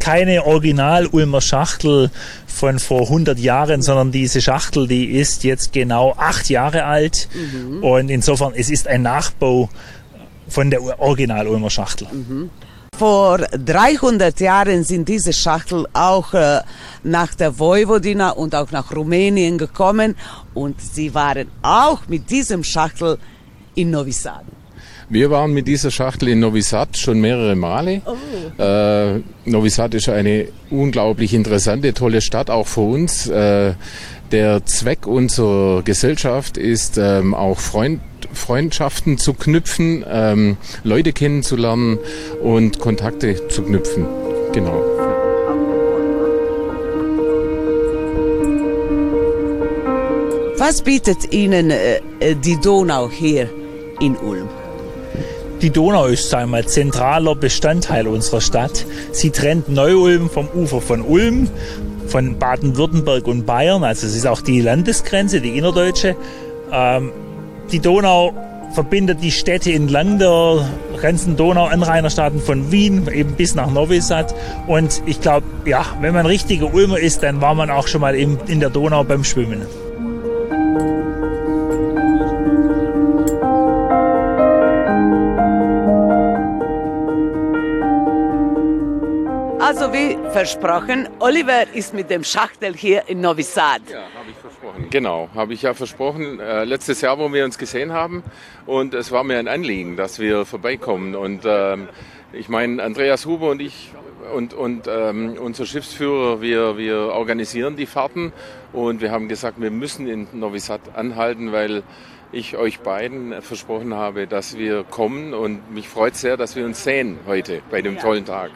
ist keine Original-Ulmer Schachtel von vor 100 Jahren, sondern diese Schachtel, die ist jetzt genau acht Jahre alt. Mhm. Und insofern, es ist ein Nachbau von der Original-Ulmer Schachtel. Mhm. Vor 300 Jahren sind diese Schachtel auch äh, nach der Vojvodina und auch nach Rumänien gekommen und sie waren auch mit diesem Schachtel in Novi Sad. Wir waren mit dieser Schachtel in Novi Sad schon mehrere Male. Oh. Äh, Novi Sad ist eine unglaublich interessante, tolle Stadt, auch für uns. Äh, der Zweck unserer Gesellschaft ist ähm, auch Freund, Freundschaften zu knüpfen, ähm, Leute kennenzulernen und Kontakte zu knüpfen. Genau. Was bietet Ihnen äh, die Donau hier in Ulm? Die Donau ist einmal zentraler Bestandteil unserer Stadt. Sie trennt Neu-Ulm vom Ufer von Ulm, von Baden-Württemberg und Bayern. Also es ist auch die Landesgrenze, die innerdeutsche. Ähm, die Donau verbindet die Städte entlang der Grenzen Donau-Anrainerstaaten von Wien eben bis nach Novi Sad. Und ich glaube, ja, wenn man richtiger Ulmer ist, dann war man auch schon mal in, in der Donau beim Schwimmen. Also wie versprochen, Oliver ist mit dem Schachtel hier in Novi Sad. Ja, habe ich versprochen. Genau, habe ich ja versprochen. Äh, letztes Jahr, wo wir uns gesehen haben. Und es war mir ein Anliegen, dass wir vorbeikommen. Und ähm, ich meine, Andreas Huber und ich und, und ähm, unser Schiffsführer, wir, wir organisieren die Fahrten. Und wir haben gesagt, wir müssen in Novi Sad anhalten, weil ich euch beiden versprochen habe, dass wir kommen. Und mich freut sehr, dass wir uns sehen heute bei dem tollen Tag.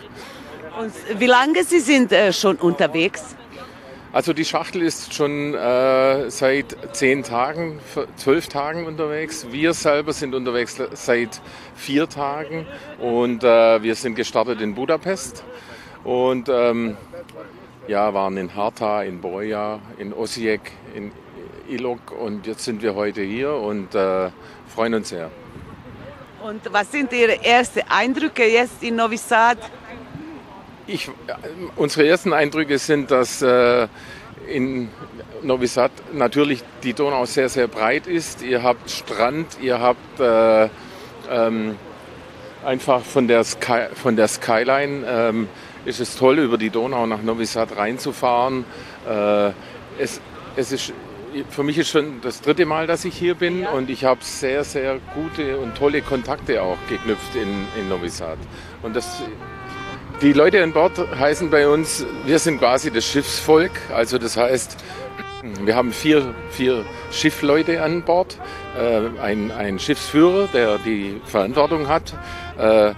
Und wie lange Sie sind äh, schon unterwegs? Also die Schachtel ist schon äh, seit zehn Tagen, zwölf Tagen unterwegs. Wir selber sind unterwegs seit vier Tagen und äh, wir sind gestartet in Budapest und ähm, ja, waren in Harta, in Boja, in Osijek, in Ilok und jetzt sind wir heute hier und äh, freuen uns sehr. Und was sind Ihre ersten Eindrücke jetzt in Novi Sad? Ich, unsere ersten Eindrücke sind, dass äh, in Novi Sad natürlich die Donau sehr, sehr breit ist. Ihr habt Strand, ihr habt äh, ähm, einfach von der, Sky, von der Skyline ähm, ist es toll, über die Donau nach Novi Sad reinzufahren. Äh, es, es ist, für mich ist schon das dritte Mal, dass ich hier bin und ich habe sehr, sehr gute und tolle Kontakte auch geknüpft in, in Novi Sad. Und das die Leute an Bord heißen bei uns, wir sind quasi das Schiffsvolk. Also das heißt, wir haben vier, vier Schiffleute an Bord, äh, ein, ein Schiffsführer, der die Verantwortung hat. Äh,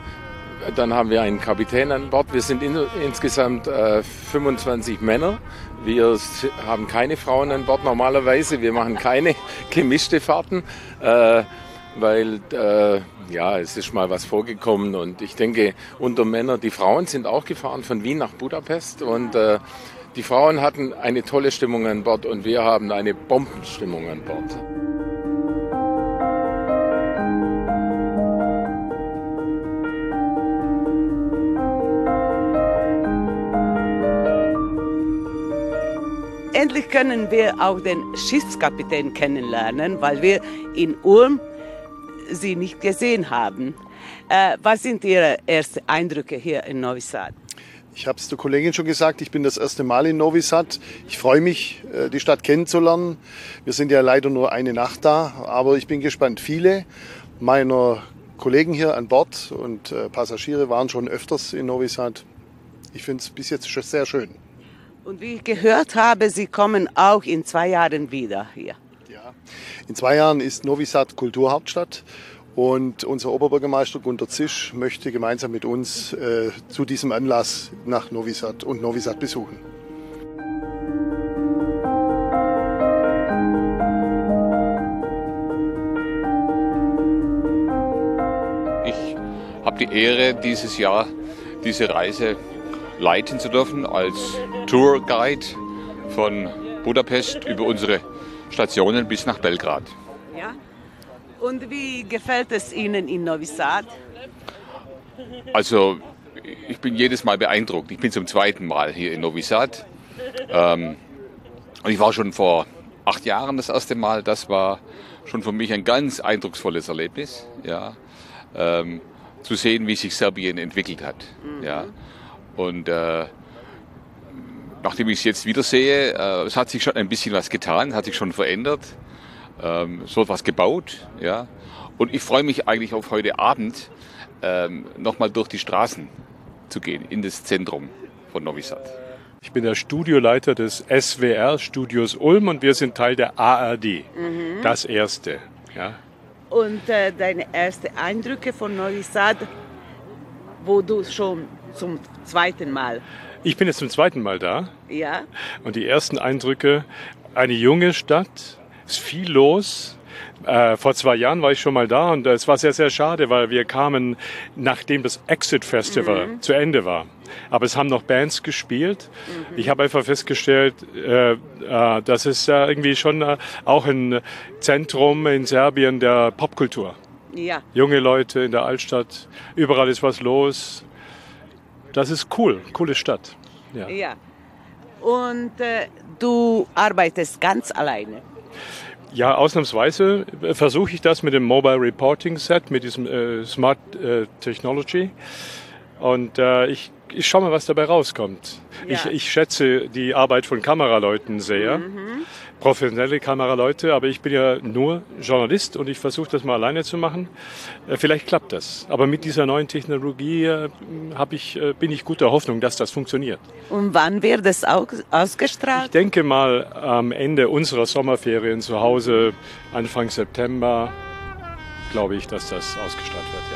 dann haben wir einen Kapitän an Bord. Wir sind in, insgesamt äh, 25 Männer. Wir haben keine Frauen an Bord normalerweise. Wir machen keine gemischte Fahrten, äh, weil äh, ja, es ist mal was vorgekommen und ich denke, unter Männern, die Frauen sind auch gefahren von Wien nach Budapest und äh, die Frauen hatten eine tolle Stimmung an Bord und wir haben eine Bombenstimmung an Bord. Endlich können wir auch den Schiffskapitän kennenlernen, weil wir in Ulm Sie nicht gesehen haben. Äh, was sind Ihre ersten Eindrücke hier in Novi Sad? Ich habe es der Kollegin schon gesagt, ich bin das erste Mal in Novi Sad. Ich freue mich, äh, die Stadt kennenzulernen. Wir sind ja leider nur eine Nacht da, aber ich bin gespannt. Viele meiner Kollegen hier an Bord und äh, Passagiere waren schon öfters in Novi Sad. Ich finde es bis jetzt schon sehr schön. Und wie ich gehört habe, Sie kommen auch in zwei Jahren wieder hier. In zwei Jahren ist Novi Sad Kulturhauptstadt und unser Oberbürgermeister Gunter Zisch möchte gemeinsam mit uns äh, zu diesem Anlass nach Novi Sad und Novi Sad besuchen. Ich habe die Ehre, dieses Jahr diese Reise leiten zu dürfen als Tourguide von Budapest über unsere Stationen bis nach Belgrad. Ja. Und wie gefällt es Ihnen in Novi Sad? Also ich bin jedes Mal beeindruckt. Ich bin zum zweiten Mal hier in Novi Sad. Ähm, und ich war schon vor acht Jahren das erste Mal. Das war schon für mich ein ganz eindrucksvolles Erlebnis. Ja. Ähm, zu sehen, wie sich Serbien entwickelt hat. Mhm. Ja. Und äh, nachdem ich es jetzt wieder sehe, äh, es hat sich schon ein bisschen was getan, hat sich schon verändert. Ähm, es wird was gebaut. Ja. Und ich freue mich eigentlich auf heute Abend, ähm, nochmal durch die Straßen zu gehen, in das Zentrum von Novi Sad. Ich bin der Studioleiter des SWR Studios Ulm und wir sind Teil der ARD. Mhm. Das erste. Ja. Und äh, deine ersten Eindrücke von Novi Sad, wo du schon zum zweiten Mal? Ich bin jetzt zum zweiten Mal da. Ja. Und die ersten Eindrücke, eine junge Stadt, ist viel los, äh, vor zwei Jahren war ich schon mal da und es war sehr, sehr schade, weil wir kamen, nachdem das Exit Festival mhm. zu Ende war. Aber es haben noch Bands gespielt. Mhm. Ich habe einfach festgestellt, äh, äh, das ist äh, irgendwie schon äh, auch ein Zentrum in Serbien der Popkultur. Ja. Junge Leute in der Altstadt, überall ist was los. Das ist cool, coole Stadt. Ja. ja. Und äh, du arbeitest ganz alleine? Ja, ausnahmsweise versuche ich das mit dem Mobile Reporting Set, mit diesem äh, Smart äh, Technology. Und äh, ich, ich schaue mal, was dabei rauskommt. Ja. Ich, ich schätze die Arbeit von Kameraleuten sehr. Mhm professionelle Kameraleute, aber ich bin ja nur Journalist und ich versuche das mal alleine zu machen. Äh, vielleicht klappt das. Aber mit dieser neuen Technologie äh, ich, äh, bin ich guter Hoffnung, dass das funktioniert. Und wann wird es ausgestrahlt? Ich denke mal am Ende unserer Sommerferien zu Hause, Anfang September, glaube ich, dass das ausgestrahlt wird, ja.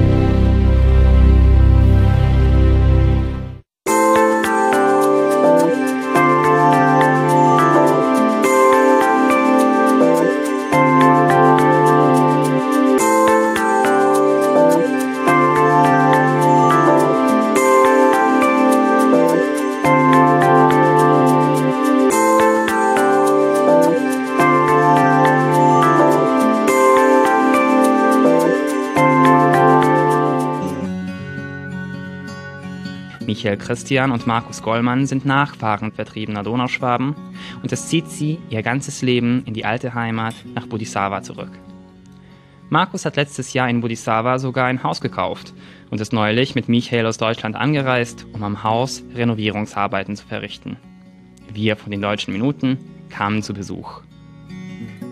Michael Christian und Markus Gollmann sind Nachfahren vertriebener Donauschwaben und es zieht sie ihr ganzes Leben in die alte Heimat nach Budisawa zurück. Markus hat letztes Jahr in Budisawa sogar ein Haus gekauft und ist neulich mit Michael aus Deutschland angereist, um am Haus Renovierungsarbeiten zu verrichten. Wir von den deutschen Minuten kamen zu Besuch.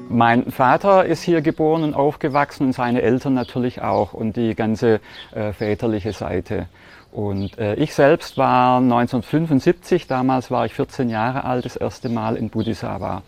Mein Vater ist hier geboren und aufgewachsen und seine Eltern natürlich auch und die ganze äh, väterliche Seite. Und äh, ich selbst war 1975, damals war ich 14 Jahre alt, das erste Mal in Budisawa.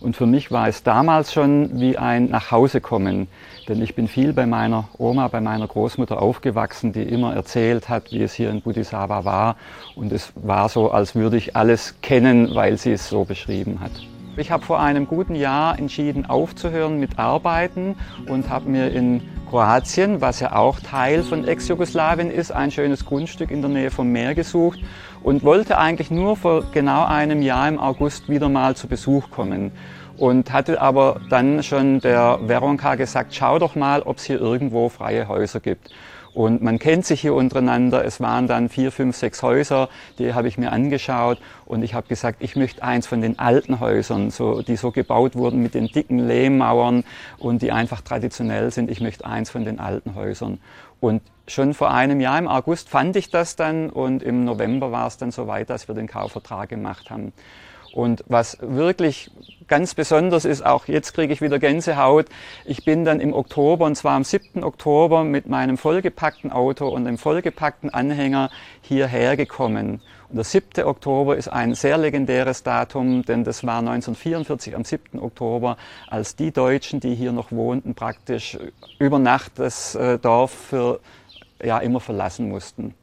Und für mich war es damals schon wie ein Nachhausekommen, denn ich bin viel bei meiner Oma, bei meiner Großmutter aufgewachsen, die immer erzählt hat, wie es hier in Budisawa war. Und es war so, als würde ich alles kennen, weil sie es so beschrieben hat. Ich habe vor einem guten Jahr entschieden, aufzuhören mit Arbeiten und habe mir in Kroatien, was ja auch Teil von Ex-Jugoslawien ist, ein schönes Grundstück in der Nähe vom Meer gesucht und wollte eigentlich nur vor genau einem Jahr im August wieder mal zu Besuch kommen. Und hatte aber dann schon der Veronka gesagt, schau doch mal, ob es hier irgendwo freie Häuser gibt. Und man kennt sich hier untereinander. Es waren dann vier, fünf, sechs Häuser, die habe ich mir angeschaut. Und ich habe gesagt, ich möchte eins von den alten Häusern, so, die so gebaut wurden mit den dicken Lehmmauern und die einfach traditionell sind. Ich möchte eins von den alten Häusern. Und schon vor einem Jahr im August fand ich das dann und im November war es dann so weit, dass wir den Kaufvertrag gemacht haben. Und was wirklich ganz besonders ist, auch jetzt kriege ich wieder Gänsehaut. Ich bin dann im Oktober, und zwar am 7. Oktober, mit meinem vollgepackten Auto und dem vollgepackten Anhänger hierher gekommen. Und der 7. Oktober ist ein sehr legendäres Datum, denn das war 1944 am 7. Oktober, als die Deutschen, die hier noch wohnten, praktisch über Nacht das äh, Dorf für ja, immer verlassen mussten.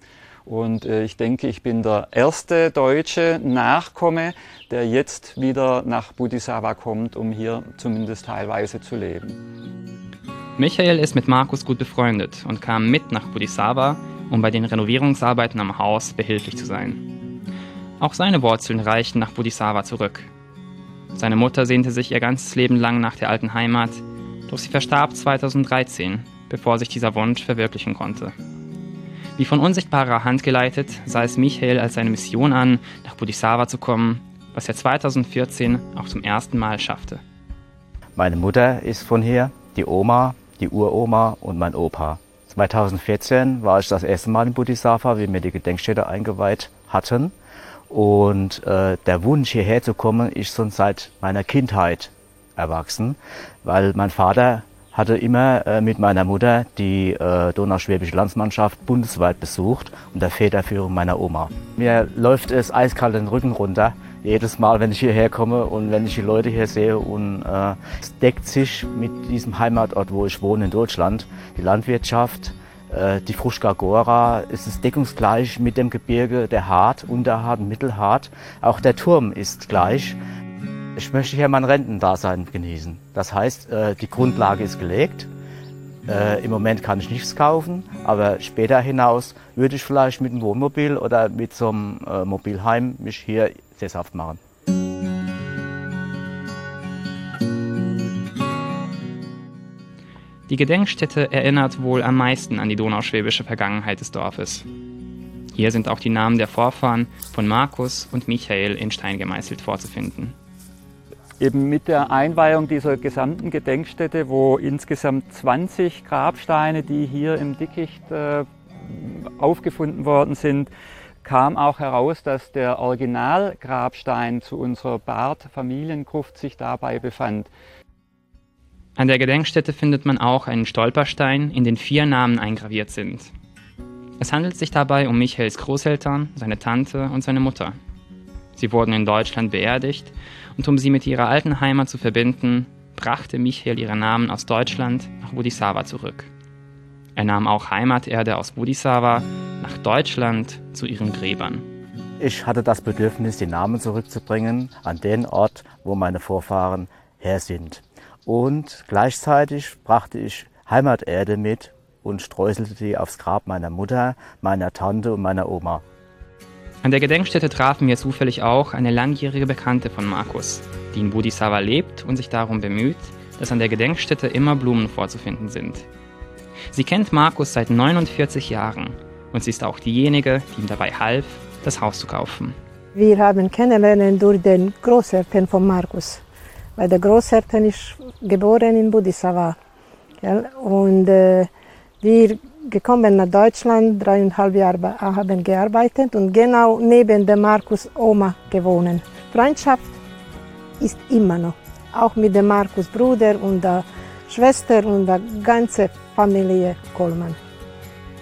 Und äh, ich denke, ich bin der erste deutsche Nachkomme, der jetzt wieder nach Budisawa kommt, um hier zumindest teilweise zu leben. Michael ist mit Markus gut befreundet und kam mit nach Budisawa, um bei den Renovierungsarbeiten am Haus behilflich zu sein. Auch seine Wurzeln reichten nach Budisawa zurück. Seine Mutter sehnte sich ihr ganzes Leben lang nach der alten Heimat, doch sie verstarb 2013, bevor sich dieser Wunsch verwirklichen konnte. Wie von unsichtbarer Hand geleitet, sah es Michael als seine Mission an, nach Bodhisattva zu kommen, was er 2014 auch zum ersten Mal schaffte. Meine Mutter ist von hier, die Oma, die Uroma und mein Opa. 2014 war ich das erste Mal in Bodhisattva, wie wir die Gedenkstätte eingeweiht hatten. Und äh, der Wunsch hierher zu kommen ist schon seit meiner Kindheit erwachsen, weil mein Vater hatte immer äh, mit meiner Mutter die äh, Donauschwäbische Landsmannschaft bundesweit besucht unter Federführung meiner Oma. Mir läuft es eiskalt den Rücken runter, jedes Mal, wenn ich hierher komme und wenn ich die Leute hier sehe. Und äh, es deckt sich mit diesem Heimatort, wo ich wohne in Deutschland. Die Landwirtschaft, äh, die Fruschka Gora, es ist deckungsgleich mit dem Gebirge der Hart, Unterhart, Mittelhart. Auch der Turm ist gleich. Ich möchte hier mein Rentendasein genießen. Das heißt, äh, die Grundlage ist gelegt. Äh, Im Moment kann ich nichts kaufen, aber später hinaus würde ich vielleicht mit einem Wohnmobil oder mit so einem äh, Mobilheim mich hier sesshaft machen. Die Gedenkstätte erinnert wohl am meisten an die donauschwäbische Vergangenheit des Dorfes. Hier sind auch die Namen der Vorfahren von Markus und Michael in Stein gemeißelt vorzufinden eben mit der Einweihung dieser gesamten Gedenkstätte, wo insgesamt 20 Grabsteine, die hier im Dickicht äh, aufgefunden worden sind, kam auch heraus, dass der Originalgrabstein zu unserer Barth-Familiengruft sich dabei befand. An der Gedenkstätte findet man auch einen Stolperstein, in den vier Namen eingraviert sind. Es handelt sich dabei um Michaels Großeltern, seine Tante und seine Mutter. Sie wurden in Deutschland beerdigt und um sie mit ihrer alten Heimat zu verbinden, brachte Michael ihren Namen aus Deutschland nach Bodhisattva zurück. Er nahm auch Heimaterde aus Bodhisattva nach Deutschland zu ihren Gräbern. Ich hatte das Bedürfnis, die Namen zurückzubringen an den Ort, wo meine Vorfahren her sind. Und gleichzeitig brachte ich Heimaterde mit und streuselte die aufs Grab meiner Mutter, meiner Tante und meiner Oma. An der Gedenkstätte trafen wir zufällig auch eine langjährige Bekannte von Markus, die in Bodhisattva lebt und sich darum bemüht, dass an der Gedenkstätte immer Blumen vorzufinden sind. Sie kennt Markus seit 49 Jahren und sie ist auch diejenige, die ihm dabei half, das Haus zu kaufen. Wir haben kennengelernt durch den Großeltern von Markus, weil der Großeltern ist geboren in Bodhisattva. Und äh, wir gekommen nach Deutschland, dreieinhalb Jahre haben gearbeitet und genau neben der Markus Oma gewohnt. Freundschaft ist immer noch, auch mit dem Markus Bruder und der Schwester und der ganzen Familie Gollmann.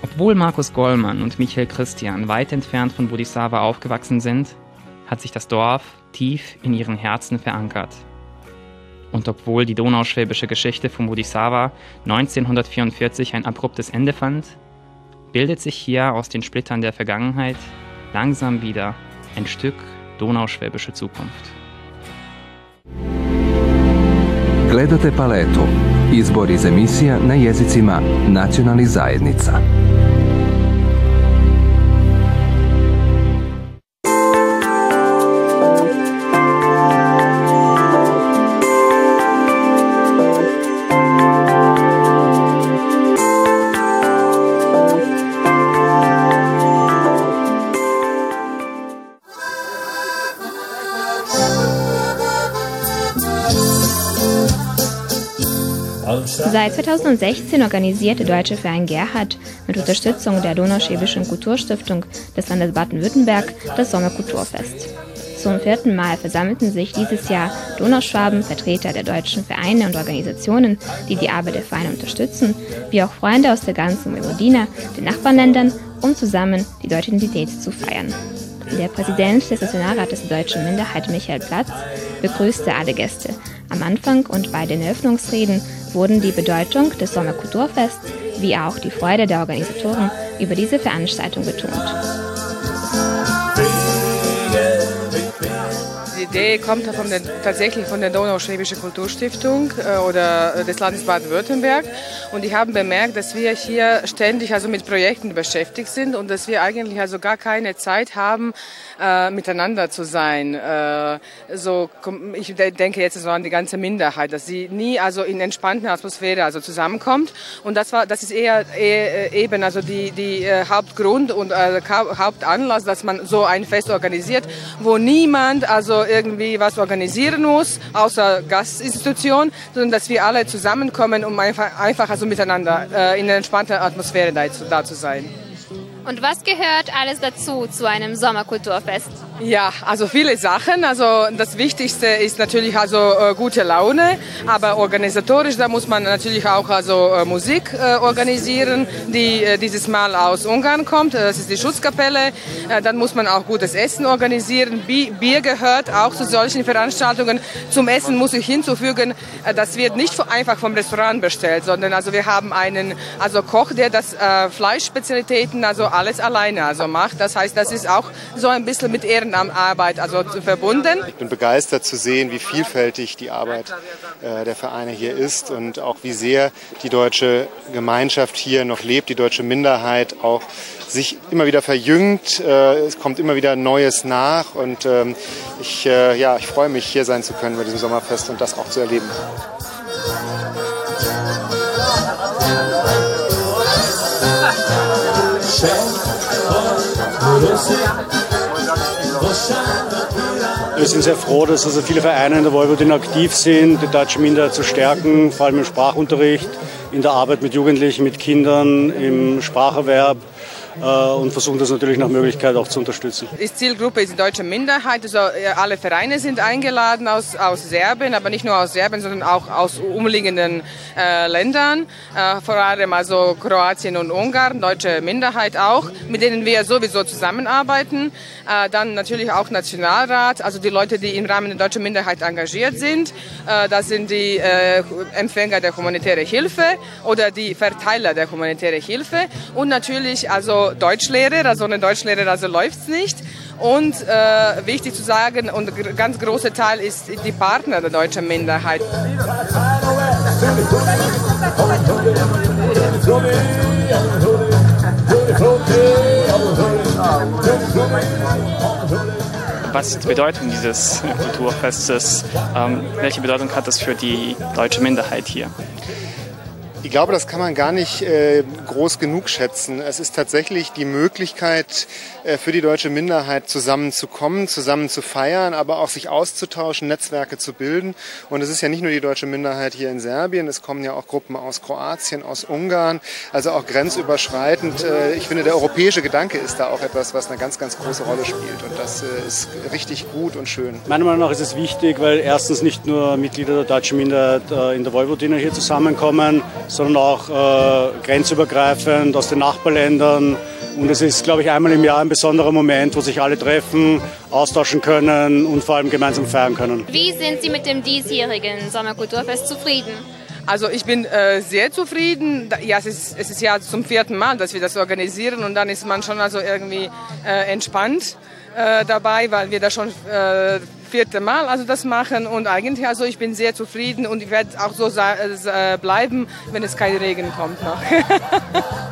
Obwohl Markus Gollmann und Michael Christian weit entfernt von Bodhisattva aufgewachsen sind, hat sich das Dorf tief in ihren Herzen verankert. Und obwohl die donauschwäbische Geschichte von Bodhisattva 1944 ein abruptes Ende fand, bildet sich hier aus den Splittern der Vergangenheit langsam wieder ein Stück donauschwäbische Zukunft. Gledate paletu. Izbor iz emisija na jezicima nacionalnih zajednica. Seit 2016 organisiert der Deutsche Verein Gerhard mit Unterstützung der Donauschwäbischen Kulturstiftung des Landes Baden-Württemberg das Sommerkulturfest. Zum vierten Mal versammelten sich dieses Jahr Donauschwaben, Vertreter der deutschen Vereine und Organisationen, die die Arbeit der Vereine unterstützen, wie auch Freunde aus der ganzen Vojvodina, den Nachbarländern, um zusammen die deutsche Identität zu feiern. Der Präsident des Nationalrates der deutschen Minderheit, Michael Platz, begrüßte alle Gäste. Am Anfang und bei den Eröffnungsreden wurden die Bedeutung des Sommerkulturfests, wie auch die Freude der Organisatoren über diese Veranstaltung betont. Die Idee kommt von den, tatsächlich von der Donauschwäbische Kulturstiftung äh, oder äh, des Landes Baden-Württemberg. Und die haben bemerkt, dass wir hier ständig also mit Projekten beschäftigt sind und dass wir eigentlich also gar keine Zeit haben, äh, miteinander zu sein. Äh, so, ich denke jetzt so an die ganze Minderheit, dass sie nie also in entspannter Atmosphäre also zusammenkommt. Und das war, das ist eher, eher eben also die, die äh, Hauptgrund und äh, Hauptanlass, dass man so ein Fest organisiert, wo niemand also irgendwie was organisieren muss, außer Gastinstitution, sondern dass wir alle zusammenkommen, um einfach, einfach also miteinander äh, in einer entspannten Atmosphäre da, da zu sein. Und was gehört alles dazu zu einem Sommerkulturfest? Ja, also viele Sachen. Also das Wichtigste ist natürlich also äh, gute Laune, aber organisatorisch da muss man natürlich auch also äh, Musik äh, organisieren, die äh, dieses Mal aus Ungarn kommt. Das ist die Schutzkapelle. Äh, dann muss man auch gutes Essen organisieren. Bier gehört auch zu solchen Veranstaltungen. Zum Essen muss ich hinzufügen, äh, das wird nicht einfach vom Restaurant bestellt, sondern also wir haben einen also Koch, der das Fleischspezialitäten also alles alleine also macht. Das heißt, das ist auch so ein bisschen mit Ehren Ehrenarbeit also verbunden. Ich bin begeistert zu sehen, wie vielfältig die Arbeit äh, der Vereine hier ist und auch wie sehr die deutsche Gemeinschaft hier noch lebt, die deutsche Minderheit auch sich immer wieder verjüngt. Äh, es kommt immer wieder Neues nach und ähm, ich, äh, ja, ich freue mich, hier sein zu können bei diesem Sommerfest und das auch zu erleben. Wir sind sehr froh, dass also viele Vereine in der Vojvodina aktiv sind, die deutsche Minderheit zu stärken, vor allem im Sprachunterricht, in der Arbeit mit Jugendlichen, mit Kindern, im Spracherwerb und versuchen das natürlich nach Möglichkeit auch zu unterstützen. Die Zielgruppe ist die deutsche Minderheit. Also alle Vereine sind eingeladen aus, aus Serbien, aber nicht nur aus Serbien, sondern auch aus umliegenden äh, Ländern. Äh, vor allem also Kroatien und Ungarn, deutsche Minderheit auch, mit denen wir sowieso zusammenarbeiten. Äh, dann natürlich auch Nationalrat, also die Leute, die im Rahmen der deutschen Minderheit engagiert sind. Äh, das sind die äh, Empfänger der humanitären Hilfe oder die Verteiler der humanitären Hilfe und natürlich also Deutschlehrer, also ohne Deutschlehrer also läuft es nicht. Und äh, wichtig zu sagen, und ganz großer Teil ist die Partner der deutschen Minderheit. Was ist die Bedeutung dieses Kulturfestes? Ähm, welche Bedeutung hat das für die deutsche Minderheit hier? Ich glaube, das kann man gar nicht äh, groß genug schätzen. Es ist tatsächlich die Möglichkeit äh, für die deutsche Minderheit zusammenzukommen, zusammen zu feiern, aber auch sich auszutauschen, Netzwerke zu bilden. Und es ist ja nicht nur die deutsche Minderheit hier in Serbien, es kommen ja auch Gruppen aus Kroatien, aus Ungarn, also auch grenzüberschreitend. Äh, ich finde, der europäische Gedanke ist da auch etwas, was eine ganz, ganz große Rolle spielt. Und das äh, ist richtig gut und schön. Meiner Meinung nach ist es wichtig, weil erstens nicht nur Mitglieder der deutschen Minderheit äh, in der Vojvodina hier zusammenkommen, sondern auch äh, grenzübergreifend aus den Nachbarländern. Und es ist, glaube ich, einmal im Jahr ein besonderer Moment, wo sich alle treffen, austauschen können und vor allem gemeinsam feiern können. Wie sind Sie mit dem diesjährigen Sommerkulturfest zufrieden? Also ich bin äh, sehr zufrieden. Ja, es ist, es ist ja zum vierten Mal, dass wir das organisieren und dann ist man schon also irgendwie äh, entspannt äh, dabei, weil wir da schon äh, vierte Mal also das machen. Und eigentlich also ich bin sehr zufrieden und ich werde auch so äh, bleiben, wenn es kein Regen kommt noch.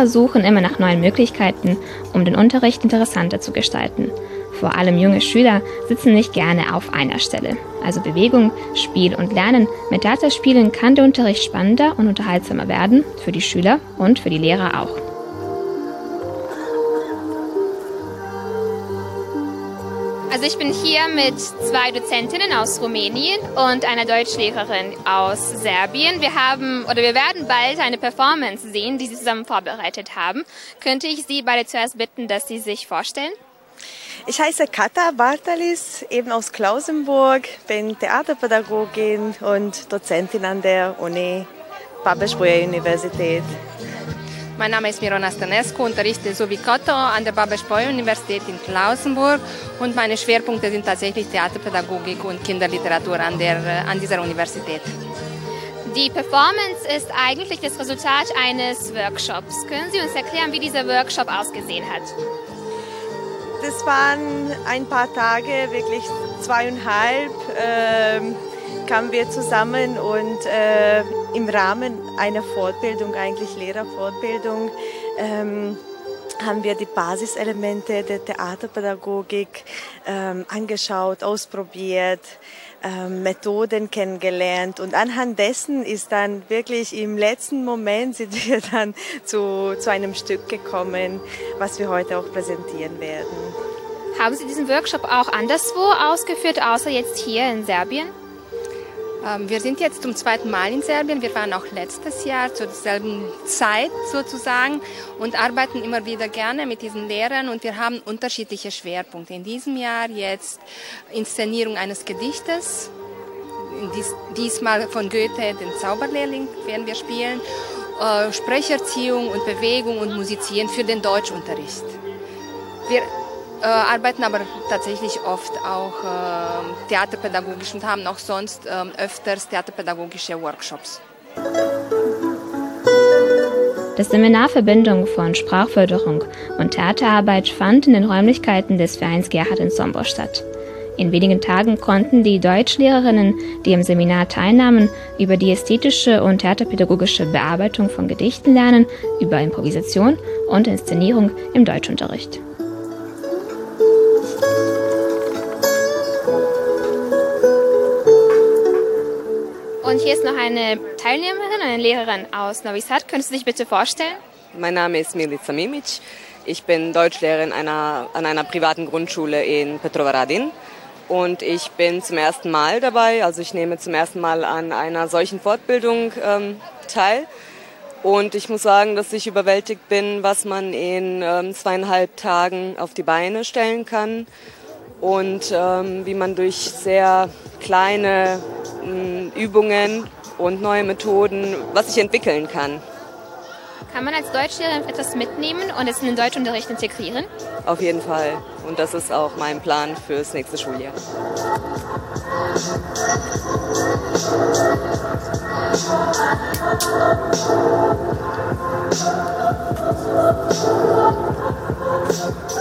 Lehrer suchen immer nach neuen Möglichkeiten, um den Unterricht interessanter zu gestalten. Vor allem junge Schüler sitzen nicht gerne auf einer Stelle. Also Bewegung, Spiel und Lernen mit Theaterspielen kann der Unterricht spannender und unterhaltsamer werden, für die Schüler und für die Lehrer auch. Also ich bin hier mit zwei Dozentinnen aus Rumänien und einer Deutschlehrerin aus Serbien. Wir haben oder wir werden bald eine Performance sehen, die Sie zusammen vorbereitet haben. Könnte ich Sie beide zuerst bitten, dass Sie sich vorstellen? Ich heiße Kata Bartalis, eben aus Klausenburg, bin Theaterpädagogin und Dozentin an der Uni Babelsburger Universität. Mein Name ist Mirona Stanescu, unterrichte so wie Kotto an der Babelsburger-Universität in Klausenburg und meine Schwerpunkte sind tatsächlich Theaterpädagogik und Kinderliteratur an, der, an dieser Universität. Die Performance ist eigentlich das Resultat eines Workshops. Können Sie uns erklären, wie dieser Workshop ausgesehen hat? Das waren ein paar Tage, wirklich zweieinhalb, äh, kamen wir zusammen und äh, im Rahmen einer Fortbildung, eigentlich Lehrerfortbildung, ähm, haben wir die Basiselemente der Theaterpädagogik ähm, angeschaut, ausprobiert, ähm, Methoden kennengelernt und anhand dessen ist dann wirklich im letzten Moment sind wir dann zu, zu einem Stück gekommen, was wir heute auch präsentieren werden. Haben Sie diesen Workshop auch anderswo ausgeführt, außer jetzt hier in Serbien? Ähm, wir sind jetzt zum zweiten Mal in Serbien. Wir waren auch letztes Jahr zur selben Zeit sozusagen und arbeiten immer wieder gerne mit diesen Lehrern und wir haben unterschiedliche Schwerpunkte. In diesem Jahr jetzt Inszenierung eines Gedichtes, Dies, diesmal von Goethe, den Zauberlehrling werden wir spielen, äh, Sprecherziehung und Bewegung und Musizieren für den Deutschunterricht. Wir äh, arbeiten aber tatsächlich oft auch äh, theaterpädagogisch und haben auch sonst äh, öfters theaterpädagogische Workshops. Das Seminar Verbindung von Sprachförderung und Theaterarbeit fand in den Räumlichkeiten des Vereins Gerhard in Sombor statt. In wenigen Tagen konnten die Deutschlehrerinnen, die im Seminar teilnahmen, über die ästhetische und theaterpädagogische Bearbeitung von Gedichten lernen, über Improvisation und Inszenierung im Deutschunterricht. Hier ist noch eine Teilnehmerin, eine Lehrerin aus Novi Sad. Könntest du dich bitte vorstellen? Mein Name ist Milica Mimic. Ich bin Deutschlehrerin einer, an einer privaten Grundschule in Petrovaradin. Und ich bin zum ersten Mal dabei, also ich nehme zum ersten Mal an einer solchen Fortbildung ähm, teil. Und ich muss sagen, dass ich überwältigt bin, was man in ähm, zweieinhalb Tagen auf die Beine stellen kann und ähm, wie man durch sehr kleine Übungen und neue Methoden, was sich entwickeln kann. Kann man als Deutschlehrerin etwas mitnehmen und es in den Deutschunterricht integrieren? Auf jeden Fall. Und das ist auch mein Plan fürs nächste Schuljahr. Musik